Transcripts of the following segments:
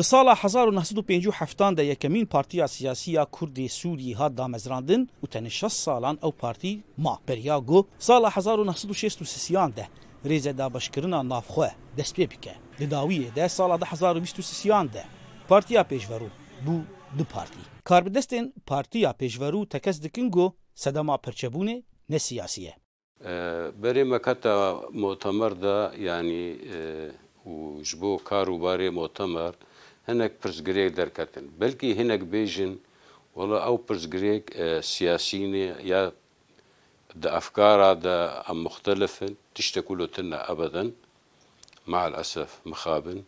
Di sala hezar û neh sed û pêncî û heftan de yekemîn partiya siyasî ya Kurd ê Sûriyê hat damezrandin û tenê şeş salan ew partî ma. Beriya ku sala hezar û neh sed û şêst û sisiyan de rêze dabeşkirina navxwe dest pê bike. Di dawiyê de sala du hezar û bîst û sisiyan de Partiya Pêşverû bû du partî. Karbidestên Partiya Pêşverû tekez dikin ku sedema pirçebûnê ne siyasî ye. Berê me kete mutemer de yanî û ji bo kar û barê mutemer hinek pirsgirêk derketin. Belkî hinek bêjin wela ew pirsgirêk siyasî ne ya di efkara de em muxtelif in. Tişte ku li tune ebeden mael esef mixabin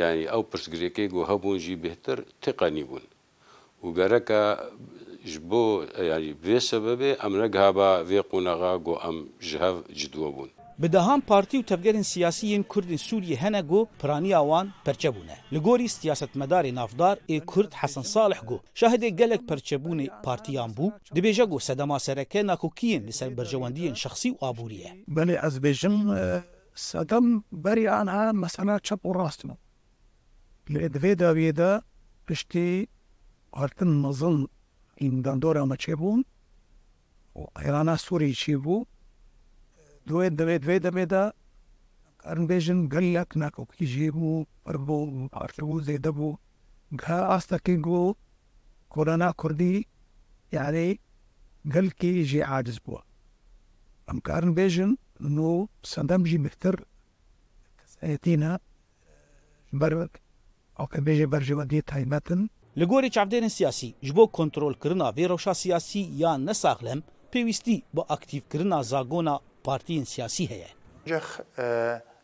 yanî ew pirsgirêkê ku hebûn jî bêhtir têqenîbûn. û gereka ji bo yanî bi vê sebebê em negihaba vê qonaxa ku em ji hev ciduwe bûn. Bi dehan partî û tevgerên siyasî yên Kurd ên Sûriyê hene ku piraniya wan perçe bûne. Li gorî siyasetmedarê navdar ê Kurd Hesen Salih ku şahidê gelek perçebûnê partiyan bû, dibêje ku sedema sereke nakokiyên li ser berjewendiyên şexsî û abûrî ye. Belê ez dibêjim sedem berê aniha mesela çep û rast bû. Lê di vê dawiyê de piştî partin mezin ên derdora me çêbûn û qeyrana Sûriyê çêbû, di wê di vê demê de em karin bêjin gelek nakokî jî bû, pir bû, artî bû, zêde bû. Geha astekî ku kolana Kurdî yanî gelkî jê aciz bû. Em karin bêjin nû sedem jî bêhtir kesayetî ne, ji ber wek akebêjê berjewendiyê taybet in. Li gorî çavdêrên siyasî, ji bo kontrolkirina vê rewşa siyasî ya ne saxlem, pêwîstî bi aktîvkirina zagona partiyên siyasî heye. Cih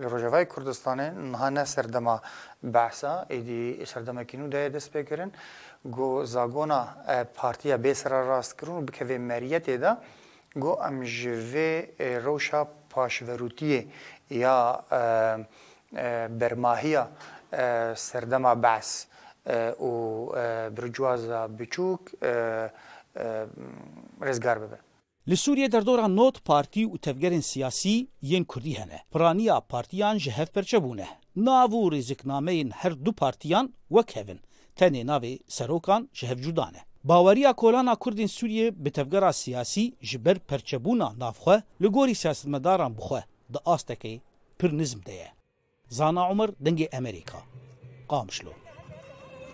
li Rojavayê Kurdistanê niha ne serdema behsa, êdî serdemekî nû daye dest pê kirin ku zagona partiya bê sererastkirûn û bikeve meriyetê de Got em ji vê rewşa paşverûtiyê ya bermahiya serdema behs û bircwaza biçûk rêzgar bibin. Li Sûriyê derdora nod partî û tevgerên siyasî yên kurdî hene. Piraniya partiyan ji hev perçe bûne. Nav û rêziknameyên her du partiyan wek hev in, tenê navê serokan ji hev cuda ne. Baweriya kolana Kurdên Sûriyê bi tevgera siyasî ji ber perçebûna navxwe li gorî siyasetmedaran bi xwe di astekê pir nizm de ye. Zana Omer, Dengê Emerîka, Qamişlo.